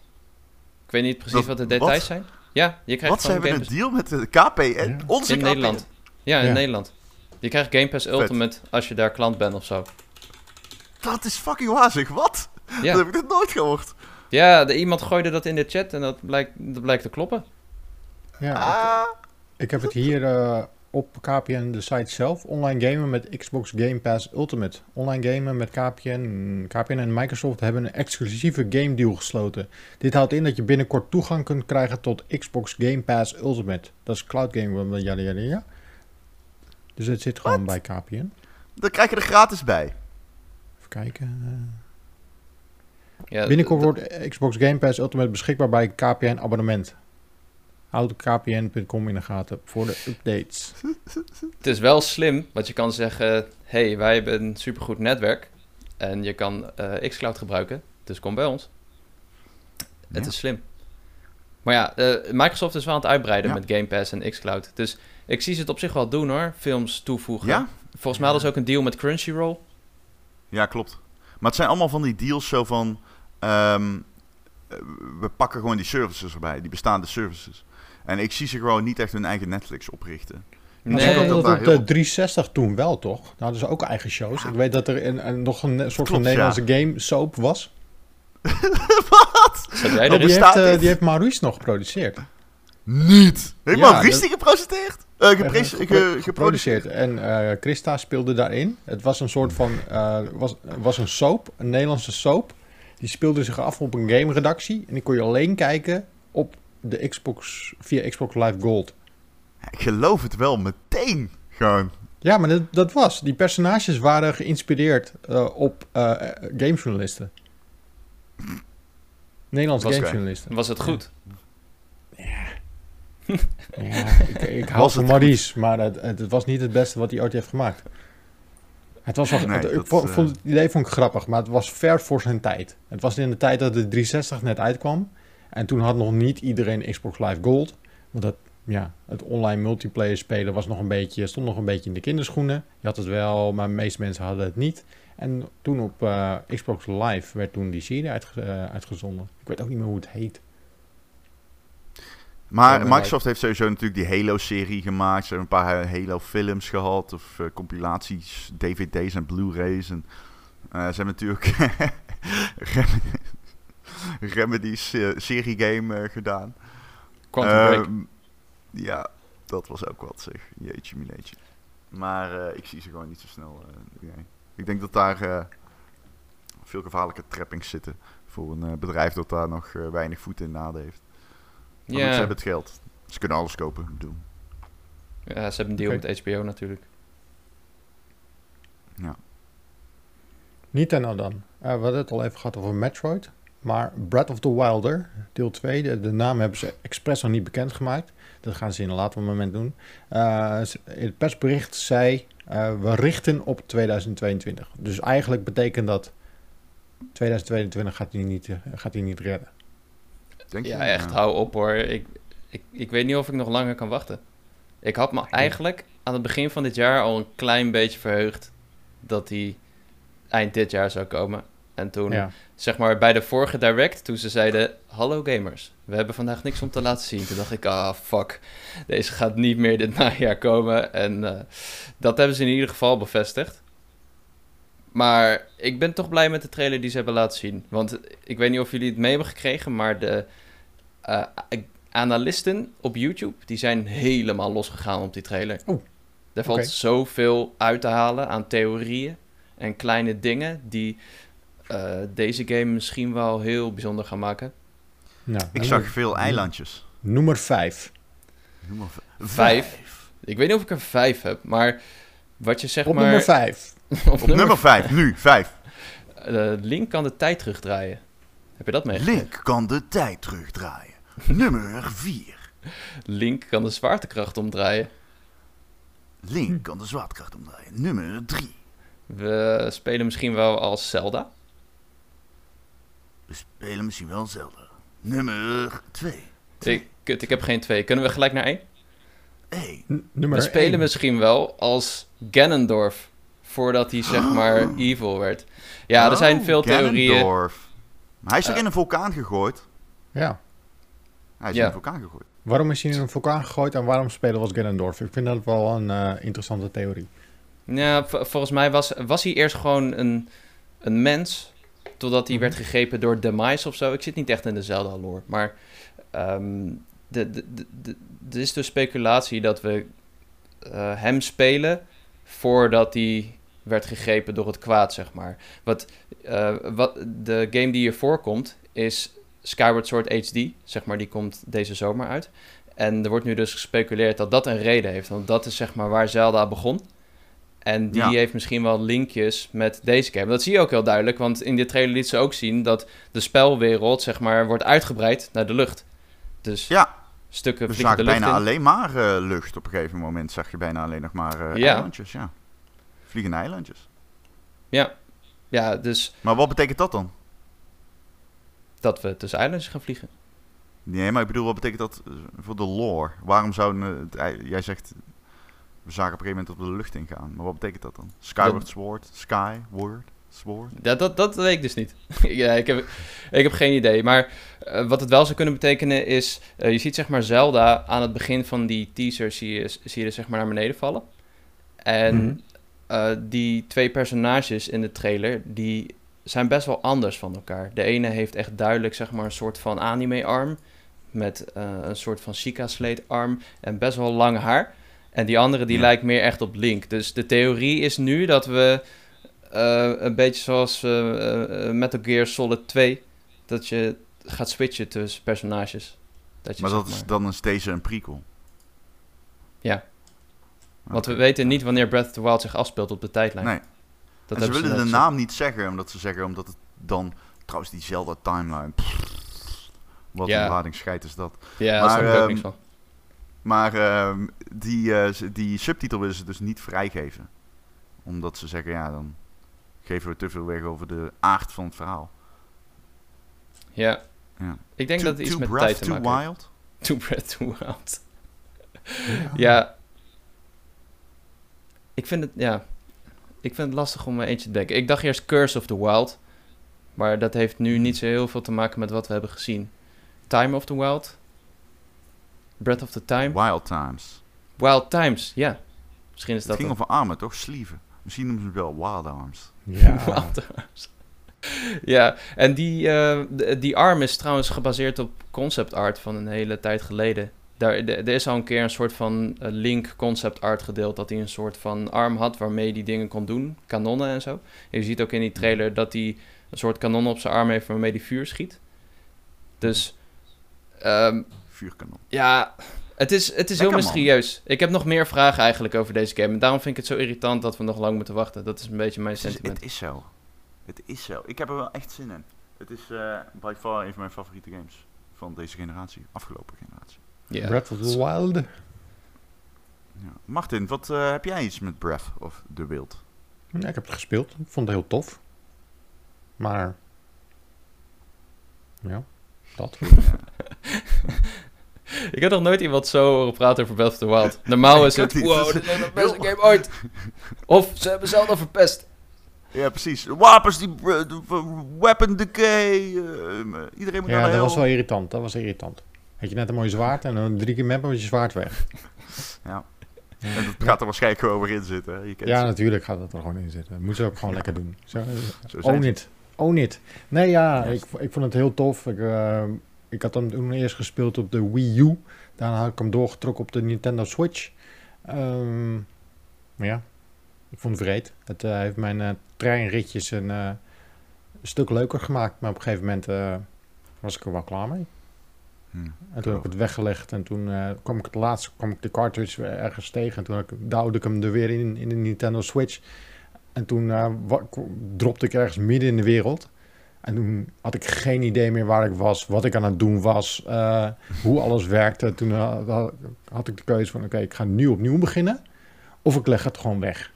Ik weet niet precies Dat- wat de details wat? zijn. Ja, je krijgt Wat, ze hebben Game een deal met de KPN? Ja. Onze in KPN? Nederland. Ja, in Ja. Nederland. Je krijgt Game Pass Ultimate als je daar klant bent of zo. Dat is fucking wazig, wat? Dat Ja, heb ik nog nooit gehoord. ja de, iemand gooide dat in de chat en dat blijkt, dat blijkt te kloppen. Ja, ik, Ah, ik heb het hier eh, op KPN, de site zelf. Online gamen met Xbox Game Pass Ultimate. Online gamen met KPN. KPN en Microsoft hebben een exclusieve game deal gesloten. Dit houdt in dat je binnenkort toegang kunt krijgen tot Xbox Game Pass Ultimate. Dat is cloud game. Ja, ja, ja, ja. Dus het zit gewoon bij KPN. dan krijg je er gratis bij. Even kijken. eh. Ja, Binnenkort wordt Xbox Game Pass Ultimate beschikbaar bij KPN abonnement. Houd kpn.com in de gaten voor de updates. Het is wel slim, want je kan zeggen: hey, wij hebben een supergoed netwerk. En je kan eh, Xcloud gebruiken, dus kom bij ons. Het is slim. Maar ja, eh, Microsoft is wel aan het uitbreiden Ja. met Game Pass en xCloud. Dus ik zie ze het op zich wel doen hoor. Films toevoegen. Ja? Volgens mij hadden ze ook een deal met Crunchyroll. Ja, klopt. Maar het zijn allemaal van die deals zo van... ehm, eh, we pakken gewoon die services erbij, die bestaande services. En ik zie ze gewoon niet echt hun eigen Netflix oprichten. Nee, hadden dat dat op de heel- 360 toen wel, toch? Daar hadden ze ook eigen shows. Ik weet dat er een, een- nog een soort van Nederlandse game soap was. Wat? jij Oh, die, heeft, eh, die heeft Maurice nog geproduceerd. Niet! Heeft Ja, Maurice dat- die gepresenteerd? Eh gepres- ge- gepro- geproduceerd? En eh, Christa speelde daarin. Het was een soort van... eh, was, was een soap, een Nederlandse soap. Die speelde zich af op een game-redactie. En die kon je alleen kijken op de Xbox, via Xbox Live Gold. Ik geloof het wel meteen. Gewoon. Ja, maar dat, dat was. Die personages waren geïnspireerd eh, op eh, eh, gamejournalisten. Nederlandse gamejournalisten. Was het goed? Ja, ik, ik hou van Maurice, maar het, het was niet het beste wat hij ooit heeft gemaakt. Het was wel, Nee, het- ik vond, eh, vond het idee vond ik grappig, maar het was ver voor zijn tijd. Het was in de tijd dat de 360 net uitkwam. En toen had nog niet iedereen Xbox Live Gold. Want dat, ja, het online multiplayer spelen was nog een beetje, stond nog een beetje in de kinderschoenen. Je had het wel, maar de meeste mensen hadden het niet. En toen op eh, Xbox Live werd toen die serie uitge- eh, uitgezonden. Ik weet ook niet meer hoe het heet. Maar Microsoft heeft sowieso natuurlijk die Halo-serie gemaakt. Ze hebben een paar Halo-films gehad. Of eh, compilaties, DVD's en Blu-rays. En, eh, ze hebben natuurlijk Remedy's seriegame eh, gedaan. Quantum Break. Ehm, ja, dat was ook wat zeg. Jeetje mineetje. Maar eh, ik zie ze gewoon niet zo snel. eh, nee. Ik denk dat daar eh, veel gevaarlijke trappings zitten. Voor een eh, bedrijf dat daar nog weinig voet in nade heeft. Maar ze hebben het geld. Ze kunnen alles kopen. Bedoel. ja, ze hebben een deal met HBO natuurlijk. Ja. Nintendo dan. Eh, we hadden het al even gehad over Metroid. Maar Breath of the Wilder, deel 2, de, de naam hebben ze expres nog niet bekendgemaakt. Dat gaan ze in een later moment doen. Eh, in het persbericht zei, eh, we richten op 2022. Dus eigenlijk betekent dat 2022 gaat hij niet, gaat hij niet redden. Denk je? Ja, echt, hou op hoor. Ik, ik, ik weet niet of ik nog langer kan wachten. Ik had me eigenlijk aan het begin van dit jaar al een klein beetje verheugd dat hij eind dit jaar zou komen. En toen, Ja. zeg maar, bij de vorige Direct, toen ze zeiden... Hallo gamers, we hebben vandaag niks om te laten zien. Toen dacht ik, ah, fuck. Deze gaat niet meer dit najaar komen. En eh, dat hebben ze in ieder geval bevestigd. Maar ik ben toch blij met de trailer die ze hebben laten zien. Want ik weet niet of jullie het mee hebben gekregen, maar de eh, analisten op YouTube, die zijn helemaal losgegaan op die trailer. Oeh, Er valt zoveel uit te halen aan theorieën en kleine dingen die eh, deze game misschien wel heel bijzonder gaan maken. Nou, Ik zag veel eilandjes. Nummer 5. Noem maar v- Vijf. Ik weet niet of ik er vijf heb, maar wat je zeg Op maar... nummer 5. op Op nummer 5, nu, 5. eh, Link kan de tijd terugdraaien. Heb je dat meegekregen? Link kan de tijd terugdraaien. nummer 4. Link kan de zwaartekracht omdraaien. Link kan de zwaartekracht omdraaien. Nummer 3. We spelen misschien wel als Zelda. We spelen misschien wel Zelda. Nummer 2. Ik, kut, ik heb geen twee. Kunnen we gelijk naar één? 1. N- Nummer We spelen één. misschien wel als Ganondorf. Voordat hij zeg maar evil werd. Ja, er zijn veel theorieën. Maar hij is er in een vulkaan gegooid. Ja. Hij is Ja. in een vulkaan gegooid. Waarom is hij in een vulkaan gegooid en waarom spelen we als Ganondorf? Ik vind dat wel een eh, interessante theorie. Ja, volgens mij was, was hij eerst gewoon een, een mens. Totdat hij Mhm. werd gegrepen door Demise of zo. Ik zit niet echt in de Zelda-lore. Maar de, de, de, de- er is dus speculatie dat we eh, hem spelen voordat hij werd gegrepen door het kwaad, zeg maar. Wat, eh, wat, de game die hier voorkomt is Skyward Sword HD, zeg maar, die komt deze zomer uit. En er wordt nu dus gespeculeerd dat dat een reden heeft, want dat is zeg maar waar Zelda begon. En die Ja. heeft misschien wel linkjes met deze game. Dat zie je ook heel duidelijk, want in dit trailer liet ze ook zien dat de spelwereld, zeg maar, wordt uitgebreid naar de lucht. Dus Ja, stukken we vliegen de lucht bijna in. alleen maar eh, lucht. Op een gegeven moment zag je bijna alleen nog maar eh, Ja. eilandjes. Ja. Vliegende eilandjes. Ja, ja, dus Maar wat betekent dat dan? dat we tussen eilandjes gaan vliegen. Nee, maar ik bedoel, wat betekent dat eh, voor de lore? Waarom zou het, ei- jij zegt, we zagen op een gegeven moment dat we de lucht ingaan. Maar wat betekent dat dan? Skyward Dat- Sword? Sky? Word? Sword? Ja, dat, dat weet ik dus niet. ja, ik, heb, ik heb geen idee. Maar eh, wat het wel zou kunnen betekenen is... eh, je ziet zeg maar Zelda aan het begin van die teaser... zie je, zie je zeg maar naar beneden vallen. En Mhm. eh, die twee personages in de trailer... die zijn best wel anders van elkaar. De ene heeft echt duidelijk zeg maar een soort van anime-arm... met eh, een soort van Sheikah-slate-arm... en best wel lang haar. En die andere die Ja. lijkt meer echt op Link. Dus de theorie is nu dat we... eh, een beetje zoals eh, eh, Metal Gear Solid 2. Dat je gaat switchen tussen personages. Dat je, Maar dat is, dan deze een prequel. Ja. Want we weten niet wanneer Breath of the Wild zich afspeelt op de tijdlijn. Nee. Dat en ze willen de naam niet zeggen, omdat ze zeggen, omdat het dan... Trouwens, die Zelda timeline. pff, wat Ja. een lading scheid is dat. Ja, daar Maar, snap ik ook ehm, niks van. Maar ehm, die, eh, die subtitel willen ze dus niet vrijgeven. Omdat ze zeggen, ja, dan geven we te veel weg over de aard van het verhaal. Ja. Ja. Ik denk Too- dat het iets too met breath, tijd te too maken heeft. wild? Too Breath, Too Wild. Ja. Ik vind het, ja. Ik vind het lastig om er eentje te denken. Ik dacht eerst Curse of the Wild. Maar dat heeft nu niet zo heel veel te maken met wat we hebben gezien. Time of the Wild. Breath of the Time. Wild Times. Wild Times, ja. Misschien is Het dat ging het. over armen, toch? Slieven. Misschien noemen ze het wel Wild Arms. Ja. Wild Times. ja, en die, eh, die arm is trouwens gebaseerd op concept art van een hele tijd geleden. Daar, er is al een keer een soort van eh, Link concept art gedeeld. Dat hij een soort van arm had waarmee hij dingen kon doen. Kanonnen en zo. En je ziet ook in die trailer dat hij een soort kanon op zijn arm heeft waarmee hij vuur schiet. Dus ehm, Vuurkanon. ja, het is, het is heel man. mysterieus. Ik heb nog meer vragen eigenlijk over deze game. En daarom vind ik het zo irritant dat we nog lang moeten wachten. Dat is een beetje mijn Het is, sentiment. het is zo. Het is zo. Ik heb er wel echt zin in. Het is eh by far een van mijn favoriete games. Van deze generatie. Afgelopen generatie. Breath of the Wild. Ja. Martin, wat eh, heb jij iets met Breath of the Wild? Ja, ik heb het gespeeld. Ik vond het heel tof. Maar... Ja, dat. Ik heb nog nooit iemand zo horen praten over Breath of the Wild. Normaal is het, niet. wow, Dat dit is de beste game ooit. Of ze hebben Zelda verpest. Ja, precies. Wapens, die de- weapon decay. eh, iedereen moet Ja, naar de dat was wel irritant. Dat was irritant. Had je net een mooi zwaard en dan drie keer met was je zwaard weg. Ja. En dat gaat er waarschijnlijk gewoon weer in zitten. hè. Je kent Ja, ze. natuurlijk gaat dat er gewoon in zitten. Dat moeten ze ook gewoon lekker doen. Zo, Zo own it. Own it. Nee, ja, ik, ik vond het heel tof. Ik, eh, ik had hem toen eerst gespeeld op de Wii U. Daarna had ik hem doorgetrokken op de Nintendo Switch. Maar ja, ik vond het vreed. Het eh, heeft mijn eh, treinritjes een eh, stuk leuker gemaakt. Maar op een gegeven moment was ik er wel klaar mee. Hm. En toen heb ik het weggelegd en toen kwam ik het laatste, kwam ik de cartridge ergens tegen. En toen ik, duwde ik hem er weer in, in de Nintendo Switch. En toen dropte ik ergens midden in de wereld. En toen had ik geen idee meer waar ik was, wat ik aan het doen was, eh, hoe alles werkte. Toen eh, had- had ik de keuze van, oké, ik ga nu opnieuw beginnen. Of ik leg het gewoon weg.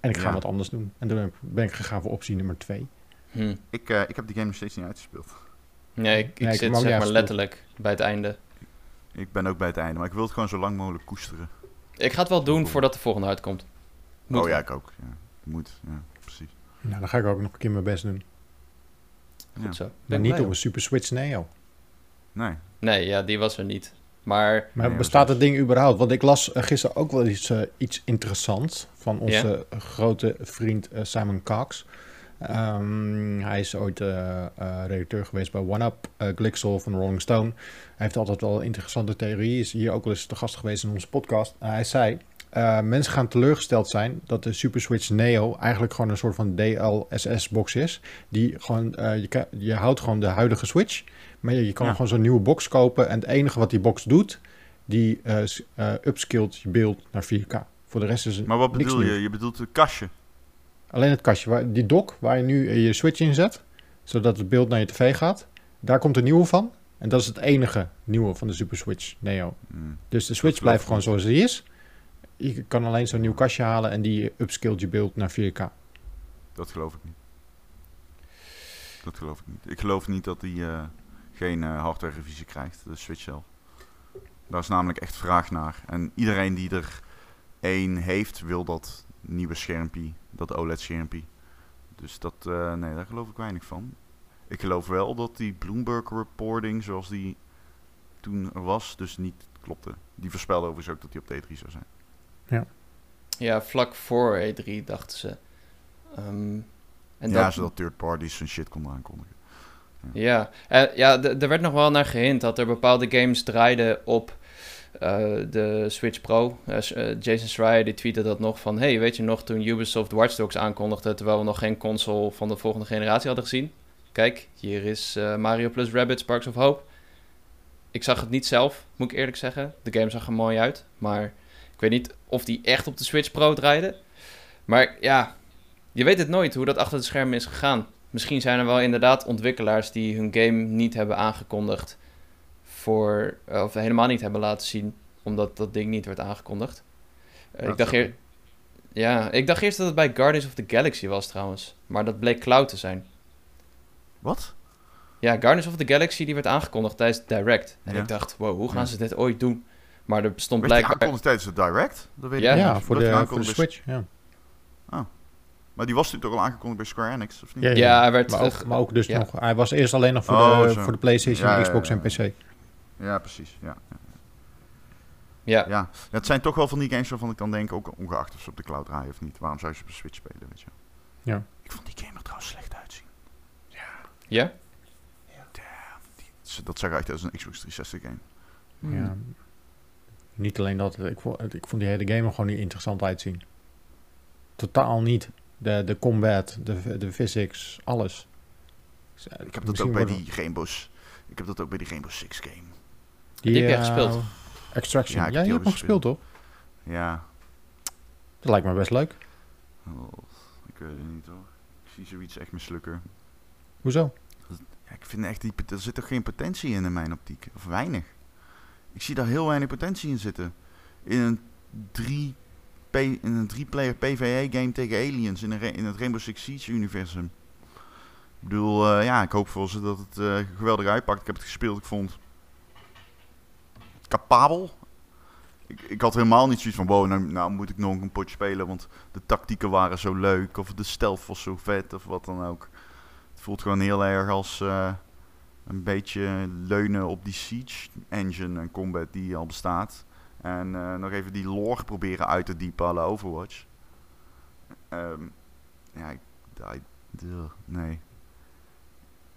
En ik ga Ja. wat anders doen. En toen ben ik gegaan voor optie nummer twee. Hm. Ik, eh, ik heb die game nog steeds niet uitgespeeld. Nee, ik, ik Nee, ik heb zit zeg maar letterlijk bij het einde. Ik ben ook bij het einde, maar ik wil het gewoon zo lang mogelijk koesteren. Ik ga het wel doen voordat de volgende uitkomt. Moet oh ja, ik ook. Ja. Moet, ja, precies. Nou, dan ga ik ook nog een keer mijn best doen. Ja. Goed zo. Ben Maar ik niet op een Super Switch Neo. Nee. Nee, ja, die was er niet. Maar Maar Nee, bestaat het ding überhaupt? Want ik las eh, gisteren ook wel iets, eh, iets interessants van onze grote vriend eh, Simon Cox. Ehm, hij is ooit eh, eh, redacteur geweest bij OneUp, uh, Glixel van Rolling Stone. Hij heeft altijd wel interessante theorieën. Is hier ook wel eens te gast geweest in onze podcast. Hij zei, eh, mensen gaan teleurgesteld zijn dat de Super Switch Neo eigenlijk gewoon een soort van DLSS-box is. Die gewoon, eh, je, je houdt gewoon de huidige Switch, maar je, je kan Ja. gewoon zo'n nieuwe box kopen. En het enige wat die box doet, die eh eh, upskillt je beeld naar 4K. Voor de rest is het Maar wat niks bedoel je? Je bedoelt het kastje. Alleen het kastje, waar, die dock waar je nu je Switch in zet, zodat het beeld naar je tv gaat, daar komt een nieuwe van. En dat is het enige nieuwe van de Super Switch Neo. Hm. Dus de Switch blijft gewoon zoals die is. Je kan alleen zo'n nieuw kastje halen en die upskillt je beeld naar 4K. Dat geloof ik niet. Dat geloof ik niet. Ik geloof niet dat die... eh, geen eh, hardware revisie krijgt, de Switch zelf. Daar is namelijk echt vraag naar. En iedereen die er één heeft, wil dat nieuwe schermpje, dat OLED-schermpje. Dus dat, eh, nee, daar geloof ik weinig van. Ik geloof wel dat die Bloomberg reporting, zoals die toen was, dus niet klopte. Die voorspelde overigens ook dat die op T3 zou zijn. Ja, vlak voor E3 dachten ze. Ehm, en ja, dat, zodat third parties hun shit konden aankondigen. Ja, ja d- er werd nog wel naar gehint dat er bepaalde games draaiden op eh, de Switch Pro. Eh, eh, Jason Schreier die tweette dat nog van... Hey, weet je nog toen Ubisoft Watch Dogs aankondigde... terwijl we nog geen console van de volgende generatie hadden gezien? Kijk, hier is eh, Mario plus Rabbids Sparks of Hope. Ik zag het niet zelf, moet ik eerlijk zeggen. De game zag er mooi uit, maar ik weet niet of die echt op de Switch Pro draaide. Maar ja, je weet het nooit hoe dat achter de schermen is gegaan. Misschien zijn er wel inderdaad ontwikkelaars die hun game niet hebben aangekondigd. Voor, eh, of helemaal niet hebben laten zien, omdat dat ding niet werd aangekondigd. Eh, ik, dacht eer- ja, ik dacht eerst dat het bij Guardians of the Galaxy was trouwens. Maar dat bleek cloud te zijn. Wat? Ja, Guardians of the Galaxy die werd aangekondigd tijdens Direct. En Ja. ik dacht, wow, hoe gaan Ja. ze dit ooit doen? Maar er bestond Werd die blijkbaar... aankondigd tijdens de Direct? Dat weet Ja. ik Ja, niet. voor, Dat die de, voor de Switch. Ja. Maar die was natuurlijk toch al aangekondigd bij Square Enix, of niet? Ja, Ja, hij werd... Maar ook, maar ook dus ja. nog, hij was eerst alleen nog voor, Oh, de, zo. voor de PlayStation, Ja, ja, Xbox ja, en ja. PC. Ja, precies. Ja. ja, ja, het zijn toch wel van die games waarvan ik dan denk, ook ongeacht of ze op de cloud draaien of niet. Waarom zou je ze op de Switch spelen, weet je? Ja. Ik vond die game er trouwens slecht uitzien. ja? Dus Dat zag uit als een Xbox 360 game. Hmm. Ja. Niet alleen dat, ik vond, ik vond die hele game er gewoon niet interessant uitzien. Totaal niet. De, de combat, de, de physics, alles. Dus, eh, Ik heb dat misschien ook bij worden- die Rainbows. Ik heb dat ook bij die Rainbow Six game. Die heb jij eh, gespeeld? Extraction. Ja, Ja, ik je heb die hebt hem gespeeld, toch? Ja. Dat lijkt me best leuk. Oh, ik weet het niet hoor. Ik zie zoiets echt mislukken. Hoezo? Ja, ik vind echt die, er zit toch geen potentie in in mijn optiek. Of weinig. Ik zie daar heel weinig potentie in zitten. In een 3 P, in een 3-player PvE game tegen aliens in, een, in het Rainbow Six Siege universum. Ik bedoel, eh, ja, ik hoop voor ze dat het eh, geweldig uitpakt. Ik heb het gespeeld, ik vond het capabel. Ik, ik had helemaal niet zoiets van, wow, nou, nou moet ik nog een potje spelen, want de tactieken waren zo leuk, of de stealth was zo vet, of wat dan ook. Het voelt gewoon heel erg als eh, een beetje leunen op die Siege engine en combat die al bestaat. En eh, nog even die lore proberen uit te diepen la Overwatch. Ehm, ja, ik, I- nee.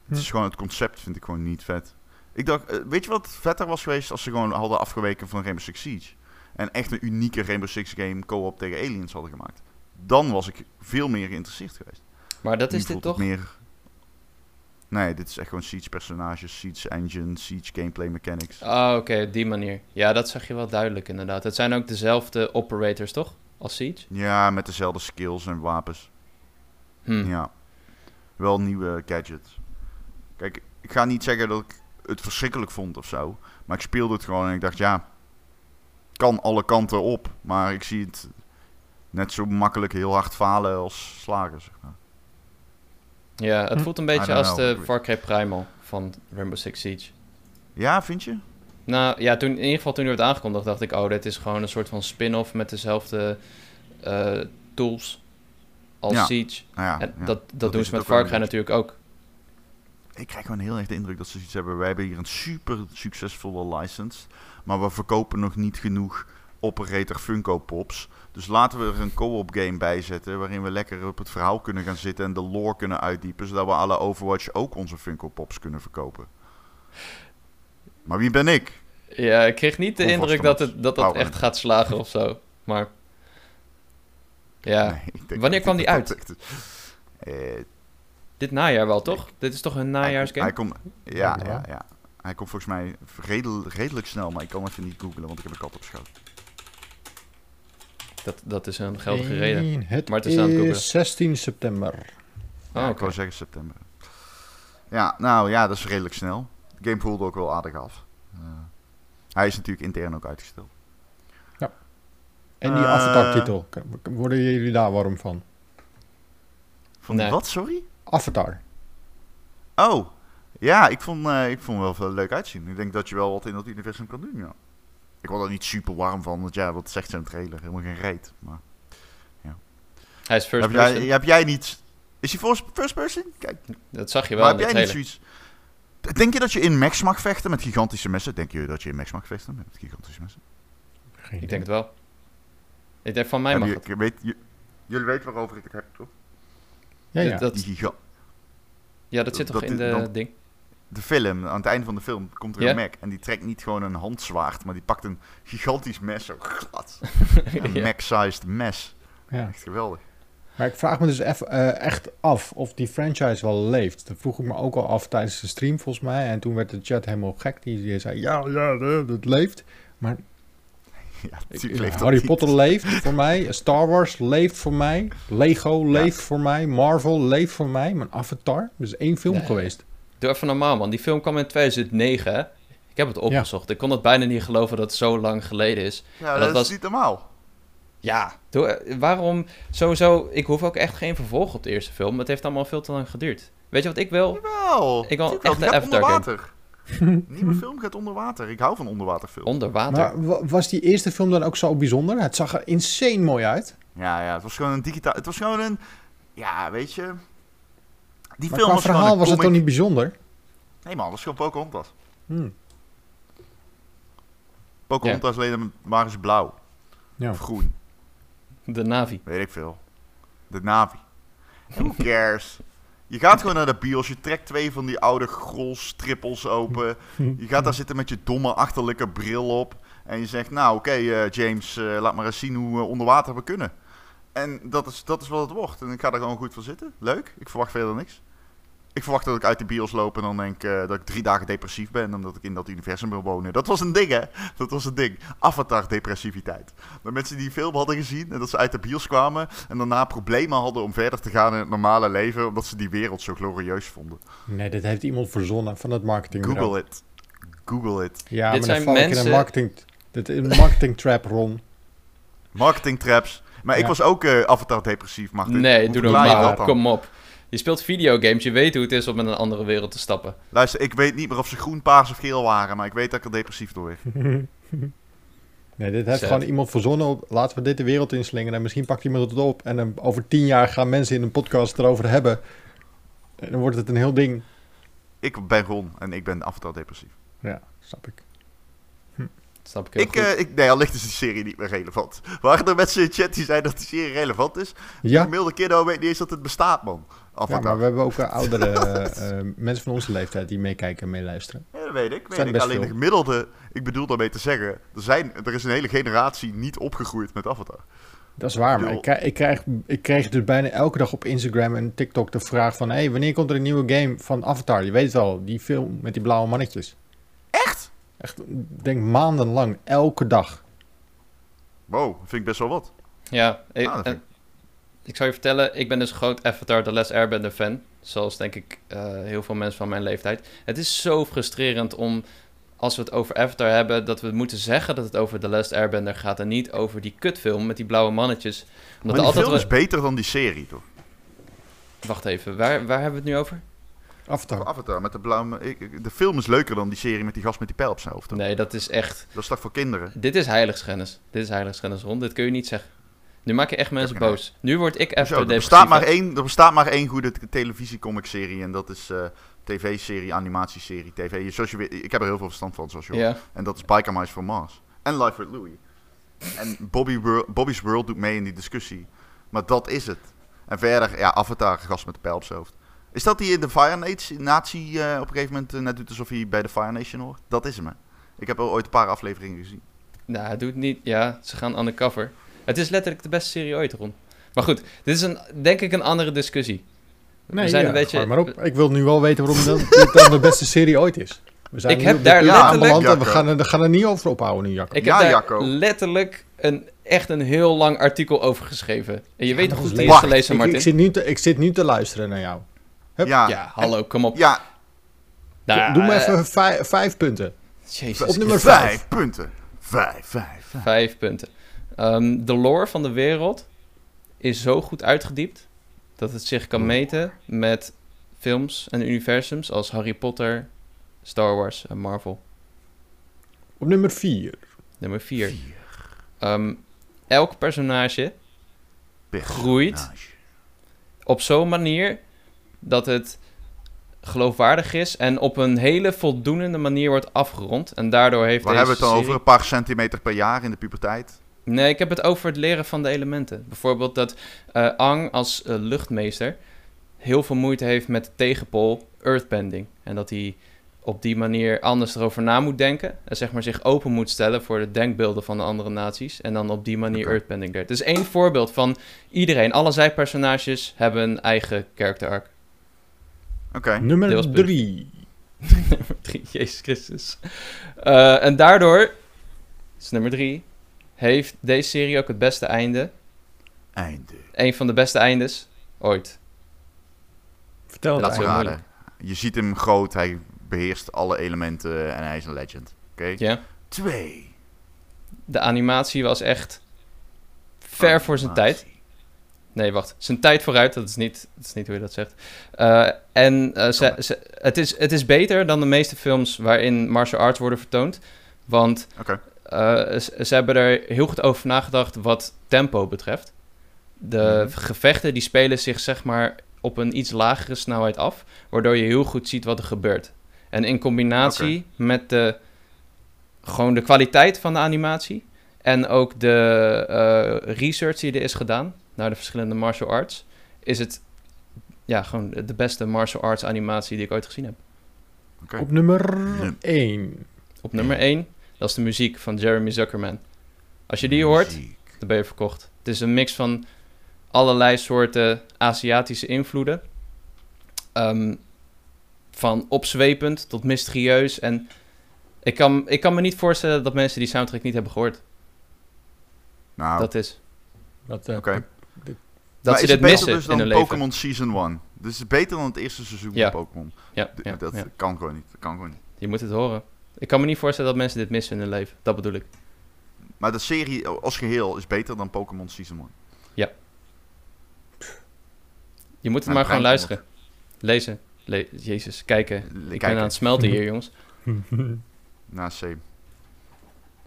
Het is Hm. gewoon het concept vind ik gewoon niet vet. Ik dacht, eh, weet je wat vetter was geweest als ze gewoon hadden afgeweken van Rainbow Six Siege? En echt een unieke Rainbow Six game co-op tegen aliens hadden gemaakt. Dan was ik veel meer geïnteresseerd geweest. Maar dat Nu is dit toch? Meer... Nee, dit is echt gewoon Siege personages, Siege engine, Siege gameplay mechanics. Ah, oké, op die manier. Ja, dat zag je wel duidelijk inderdaad. Het zijn ook dezelfde operators, toch? Als Siege? Ja, met dezelfde skills en wapens. Hm. Ja. Wel nieuwe gadgets. Kijk, ik ga niet zeggen dat ik het verschrikkelijk vond of zo. Maar ik speelde het gewoon en ik dacht, ja, kan alle kanten op. Maar ik zie het net zo makkelijk heel hard falen als slagen, zeg maar. Ja, het Hm. voelt een beetje als know. de Far Cry Primal van Rainbow Six Siege. Ja, vind je? Nou ja, toen, in ieder geval toen die werd aangekondigd, dacht ik, oh, dit is gewoon een soort van spin-off met dezelfde eh, tools als Ja. Siege. Nou ja, En ja. dat, dat, doen ze met Far Cry natuurlijk ook. Ik krijg gewoon heel erg de indruk dat ze iets hebben. Wij hebben hier een super succesvolle license. Maar we verkopen nog niet genoeg operator Funko Pops. Dus laten we er een co-op game bij zetten. Waarin we lekker op het verhaal kunnen gaan zitten. En de lore kunnen uitdiepen. Zodat we alle Overwatch ook onze Funko Pops kunnen verkopen. Maar wie ben ik? Ja, ik kreeg niet de indruk dat het, dat, dat echt gaat slagen of zo. Maar ja, Nee, Wanneer kwam die echt- Eh, dit najaar wel, toch? Dit is toch een najaarsgame? hij komt, ja, Ja, ja, ja. Hij komt volgens mij redel- redelijk snel. Maar ik kan even niet googlen. Want ik heb een kat op schoot. Dat, dat is een geldige reden. Het Maar het is aan het googlen. is 16 september. Oh, Ja, ik wou zeggen september. Ja, nou ja, dat is redelijk snel. De game voelde ook wel aardig af. Eh, hij is natuurlijk intern ook uitgesteld. En die Eh. Avatar-titel. Worden jullie daar warm van? Van Nee. wat, sorry? Avatar. Oh, Ja, ik vond, eh, ik vond het wel veel leuk uitzien. Ik denk dat je wel wat in dat universum kan doen, ja. Ik word er niet super warm van, want ja, wat zegt zo'n trailer? Helemaal geen reet. Maar Hij is first heb, jij, heb jij niet... Is hij first, first person? Kijk, Dat zag je wel maar heb jij niet zoiets... Denk je dat je in mechs mag vechten met gigantische messen? Denk je dat je in mechs mag vechten met gigantische messen? Geen Ik denk het wel. Ik denk van mij Heb mag je- het. je weet, je- jullie weten waarover ik het heb, toch? Ja, ja. Dat, Die giga ja, dat zit toch dat in de dan- ding? De film, aan het einde van de film, komt er een mech. En die trekt niet gewoon een handzwaard, maar die pakt een gigantisch mes. Zo glad. Een Ja. mech-sized mes. ja. Echt geweldig. Maar ik vraag me dus eff- eh, echt af of die franchise wel leeft. Dat vroeg ik me ook al af tijdens de stream volgens mij. En toen werd de chat helemaal gek. Die, die zei, ja, ja, eh, dat leeft. Maar Ja, ik- leeft Harry niet. Potter leeft voor mij. Star Wars leeft voor mij. Lego leeft voor mij. Marvel leeft voor mij. Maar Avatar, dus één film Nee. geweest. Doe even normaal, man. Die film kwam in 2009, hè? Ik heb het opgezocht. Ik kon het bijna niet geloven dat het zo lang geleden is. Ja, dat dat, was- is niet normaal. Ja, doe, eh, waarom? Sowieso, ik hoef ook echt geen vervolg op de eerste film. Het heeft allemaal veel te lang geduurd. Weet je wat ik wil? Jawel. Ik wil wel, echt een Avatar water. Nieuwe film gaat onder water. Ik hou van onderwaterfilms. Onder water. Maar wa- was die eerste film dan ook zo bijzonder? Het zag er insane mooi uit. Ja, ja, het was gewoon een digitaal... Het was gewoon een... Ja, weet je... Die Maar film was verhaal was het toch niet bijzonder? Nee man, dat is gewoon Pocahontas. Hmm. Pocahontas leden waren ze blauw. Ja. Of groen. De Navi. Weet ik veel. De Navi. Who cares? Je gaat gewoon naar de bios, je trekt twee van die oude grolstrippels open. Je gaat daar zitten met je domme achterlijke bril op. En je zegt, nou oké eh, James, eh, laat maar eens zien hoe we onder water we kunnen. En dat is, dat is wat het wordt. En ik ga er gewoon goed voor zitten. Leuk. Ik verwacht verder niks. Ik verwacht dat ik uit de bios loop en dan denk eh, dat ik drie dagen depressief ben. Omdat ik in dat universum wil wonen. Dat was een ding hè. Dat was een ding. Avatar depressiviteit. Dat mensen die film hadden gezien en dat ze uit de bios kwamen. En daarna problemen hadden om verder te gaan in het normale leven. Omdat ze die wereld zo glorieus vonden. Nee, dit heeft iemand verzonnen van het marketing. Google it. Google it. Ja, Dit maar zijn dan val ik in mensen- een marketing, dit is een marketing trap, Ron. Marketing traps. Maar ik was ook eh, Avatar depressief, Martin. Nee, doe dat dan? Kom op. Je speelt videogames, je weet hoe het is om in een andere wereld te stappen. Luister, ik weet niet meer of ze groen, paars of geel waren. Maar ik weet dat ik er depressief door werd. Nee, dit heeft Zet. gewoon iemand verzonnen. Op, laten we dit de wereld inslingen. En misschien pakt iemand het op. En dan over tien jaar gaan mensen in een podcast erover hebben. En dan wordt het een heel ding. Ik ben Ron en ik ben Avatar depressief. Ja, snap ik. Snap ik Ik, eh, ik, nee, al ligt is die serie niet meer relevant. Waren er mensen in de chat die zeiden dat die serie relevant is? De Ja, gemiddelde kiddo weet niet eens dat het bestaat, man. Ja maar we hebben ook eh, oudere eh, eh, mensen van onze leeftijd die meekijken en meeluisteren. Ja, dat weet ik. Weet Zijn ik. best Alleen de gemiddelde, ik bedoel daarmee te zeggen, er, zijn, er is een hele generatie niet opgegroeid met Avatar. Dat is waar, maar ik, krijg- ik, krijg, ik kreeg dus bijna elke dag op Instagram en TikTok de vraag van... hey, wanneer komt er een nieuwe game van Avatar? Je weet het wel, die film met die blauwe mannetjes. Echt? Echt, ik denk maandenlang, elke dag. Wow, vind ik best wel wat. Ja, ik, Ah, vind en- ik zou je vertellen, ik ben dus een groot Avatar The Last Airbender fan. Zoals denk ik eh, heel veel mensen van mijn leeftijd. Het is zo frustrerend om, als we het over Avatar hebben, dat we moeten zeggen dat het over The Last Airbender gaat en niet over die kutfilm met die blauwe mannetjes. Omdat maar die altijd film is beter dan die serie, toch? Wacht even, waar, waar hebben we het nu over? Avatar. Avatar met de blauwe... ik- De film is leuker dan die serie met die gast met die pijl op zijn hoofd. toch? Nee, dat is echt... Dat is toch voor kinderen? Dit is heiligschennis. Dit is heiligschennis, Ron. Dit kun je niet zeggen. Nu maak je echt mensen boos. Nu word ik Zo, even er, depressief. bestaat maar één, er bestaat maar één goede televisiecomic-serie en dat is eh, tv-serie, animatieserie, tv. Zoals je weet, ik heb er heel veel verstand van, zoals je En dat is Biker Mice from Mars. En Life with Louie. En Bobby Bobby's World doet mee in die discussie. Maar dat is het. En verder, ja, Avatar, gast met de pijl op zijn hoofd. Is dat die in de Fire Nation- Natie eh, op een gegeven moment eh, net doet alsof hij bij de Fire Nation hoort? Dat is hem, hè. Ik heb al ooit een paar afleveringen gezien. nou, het doet niet... Ja, ze gaan undercover. Het is letterlijk de beste serie ooit, Ron. Maar goed, dit is een, denk ik een andere discussie. Nee, we zijn ja, een beetje... gooi maar op. Ik wil nu wel weten waarom dit dan de beste serie ooit is. We zijn Ik heb daar letterlijk- en we gaan, er, we gaan er niet over ophouden nu, Jacco. Ik heb Ja, daar Jacco. letterlijk een, echt een heel lang artikel over geschreven. En je weet nog hoe goed eens die is lezen. gelezen, Ik, Martin. ik, zit nu te, ik zit nu te luisteren naar jou. Hup. Ja, ja. Ja, hallo, kom op. ja Nou, Doe me eh, even vijf, vijf punten. Jezus Op nummer vijf. vijf punten. Vijf, vijf, vijf. Vijf punten. Ehm, de lore van de wereld is zo goed uitgediept dat het zich kan meten met films en universums als Harry Potter, Star Wars en Marvel. Op nummer 4. Nummer 4. elk personage groeit op zo'n manier dat het geloofwaardig is en op een hele voldoende manier wordt afgerond. En daardoor heeft Waar deze hebben we het dan serie- over? Een paar centimeter per jaar in de puberteit? Nee, ik heb het over het leren van de elementen. Bijvoorbeeld dat eh Ang als eh, luchtmeester heel veel moeite heeft met de tegenpol earthbending. En dat hij op die manier anders erover na moet denken. En zeg maar zich open moet stellen voor de denkbeelden van de andere naties. En dan op die manier Oké. earthbending leert. Dus één voorbeeld van iedereen. Alle zijpersonages hebben een eigen character arc. Oké. Nummer. 3. Nummer drie, Jezus Christus. Eh, en daardoor, is nummer drie, heeft deze serie ook het beste einde. Einde. Een van de beste eindes ooit. Vertel het Dat is heel eigenlijk. Raden. Je ziet hem groot, hij beheerst alle elementen en hij is een legend. Oké. Ja. Twee. De animatie was echt ver voor zijn tijd. Nee, wacht. Zijn tijd vooruit, dat is niet, dat is niet hoe je dat zegt. Eh, en eh, ze, ze, het, is, het is beter dan de meeste films waarin martial arts worden vertoond. Want Oké. Eh, ze, ze hebben er heel goed over nagedacht wat tempo betreft. De Mhm. gevechten die spelen zich zeg maar op een iets lagere snelheid af, waardoor je heel goed ziet wat er gebeurt. En in combinatie met de, gewoon de kwaliteit van de animatie en ook de eh, research die er is gedaan naar de verschillende martial arts, is het ja, gewoon de beste martial arts animatie die ik ooit gezien heb. Oké. Op nummer Num- 1. Op nummer 1, dat is de muziek van Jeremy Zuckerman. Als je die hoort, dan ben je verkocht. Het is een mix van allerlei soorten Aziatische invloeden. Ehm, van opzwepend tot mysterieus. En ik kan, ik kan me niet voorstellen dat mensen die soundtrack niet hebben gehoord. Nou, Dat is. Dat, eh, oké. Dat Maar ze is dit missen dus in dan hun leven. Pokémon Season 1? Dus het is beter dan het eerste seizoen Ja. van Pokémon. Ja, ja, dat ja. kan gewoon niet. Dat kan gewoon niet. Je moet het horen. Ik kan me niet voorstellen dat mensen dit missen in hun leven. Dat bedoel ik. Maar de serie als geheel is beter dan Pokémon Season 1. Je moet het maar gewoon luisteren. Lezen. Le- Jezus, kijken. Ik ben aan het smelten hier, jongens. Nou, same.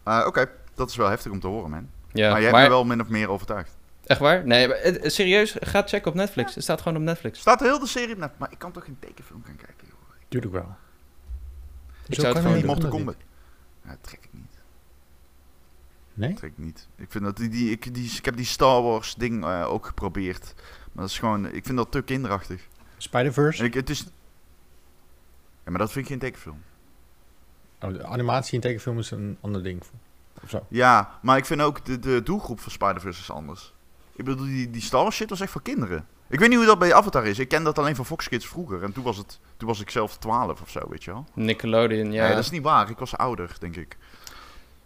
Eh, Oké, dat is wel heftig om te horen, man. Ja, maar jij hebt maar me wel min of meer overtuigd. echt waar? Nee, maar, eh, serieus, ga checken op Netflix. Het staat gewoon op Netflix. Staat heel de serie op net, maar ik kan toch geen tekenfilm gaan kijken, joh. Tuurlijk wel. Ik Zo zou het kan gewoon kan dat Kombat. Ja, dat trek ik niet. Nee? Dat trek ik niet. Ik vind dat die, die, ik, die, ik heb die Star Wars ding eh, ook geprobeerd. Maar dat is gewoon, ik vind dat te kinderachtig. Spider-Verse? Het is... Ja, maar dat vind ik geen tekenfilm. Oh, de animatie in tekenfilm is een ander ding. Of zo. Ja, maar ik vind ook de, de doelgroep van Spider-Verse is anders. Ik bedoel, die, die Star Wars shit was echt voor kinderen. Ik weet niet hoe dat bij Avatar is. Ik ken dat alleen van Fox Kids vroeger. En toen was, het, toen was ik zelf 12 of zo, weet je wel. Nickelodeon, ja. Nee, dat is niet waar. Ik was ouder, denk ik.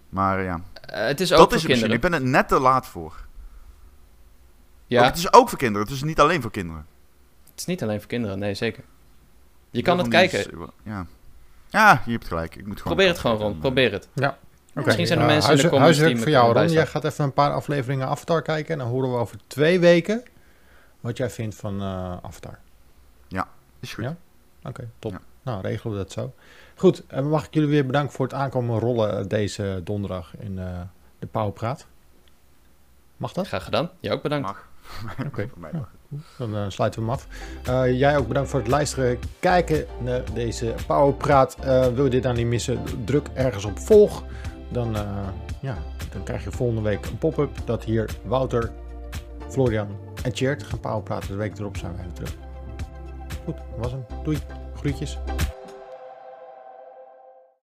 Maar ja, Eh, het is ook dat voor is het misschien. Ik ben er net te laat voor. Ja, Ook, het is ook voor kinderen. Het is niet alleen voor kinderen. het is niet alleen voor kinderen, nee, zeker. Je kan het kijken. Ja. ja, je hebt gelijk. Ik moet gewoon Probeer het gewoon rond, eh, probeer het. Oké, Misschien zijn er eh, mensen in de comments die voor jou, kunnen Ron. Jij gaat even een paar afleveringen Avatar kijken. En dan horen we over twee weken wat jij vindt van eh, Avatar. Is goed. Ja? Oké, top. Ja. Nou, regelen we dat zo. Goed, en mag ik jullie weer bedanken voor het aankomen rollen eh, deze donderdag in eh, de Pauwpraat. Mag dat? Graag gedaan. Jij ook bedankt. Mag. Oké. Voor mij Ja. mag. Dan eh, sluiten we hem af. Eh, jij ook bedankt voor het luisteren, kijken naar deze Powerpraat. Eh wil je dit nou niet missen, druk ergens op volg. Dan, eh, ja, dan krijg je volgende week een pop-up dat hier Wouter, Florian en Tjeerd gaan Powerpraten. De week erop zijn wij weer terug. Goed, dat was hem. Doei. Groetjes.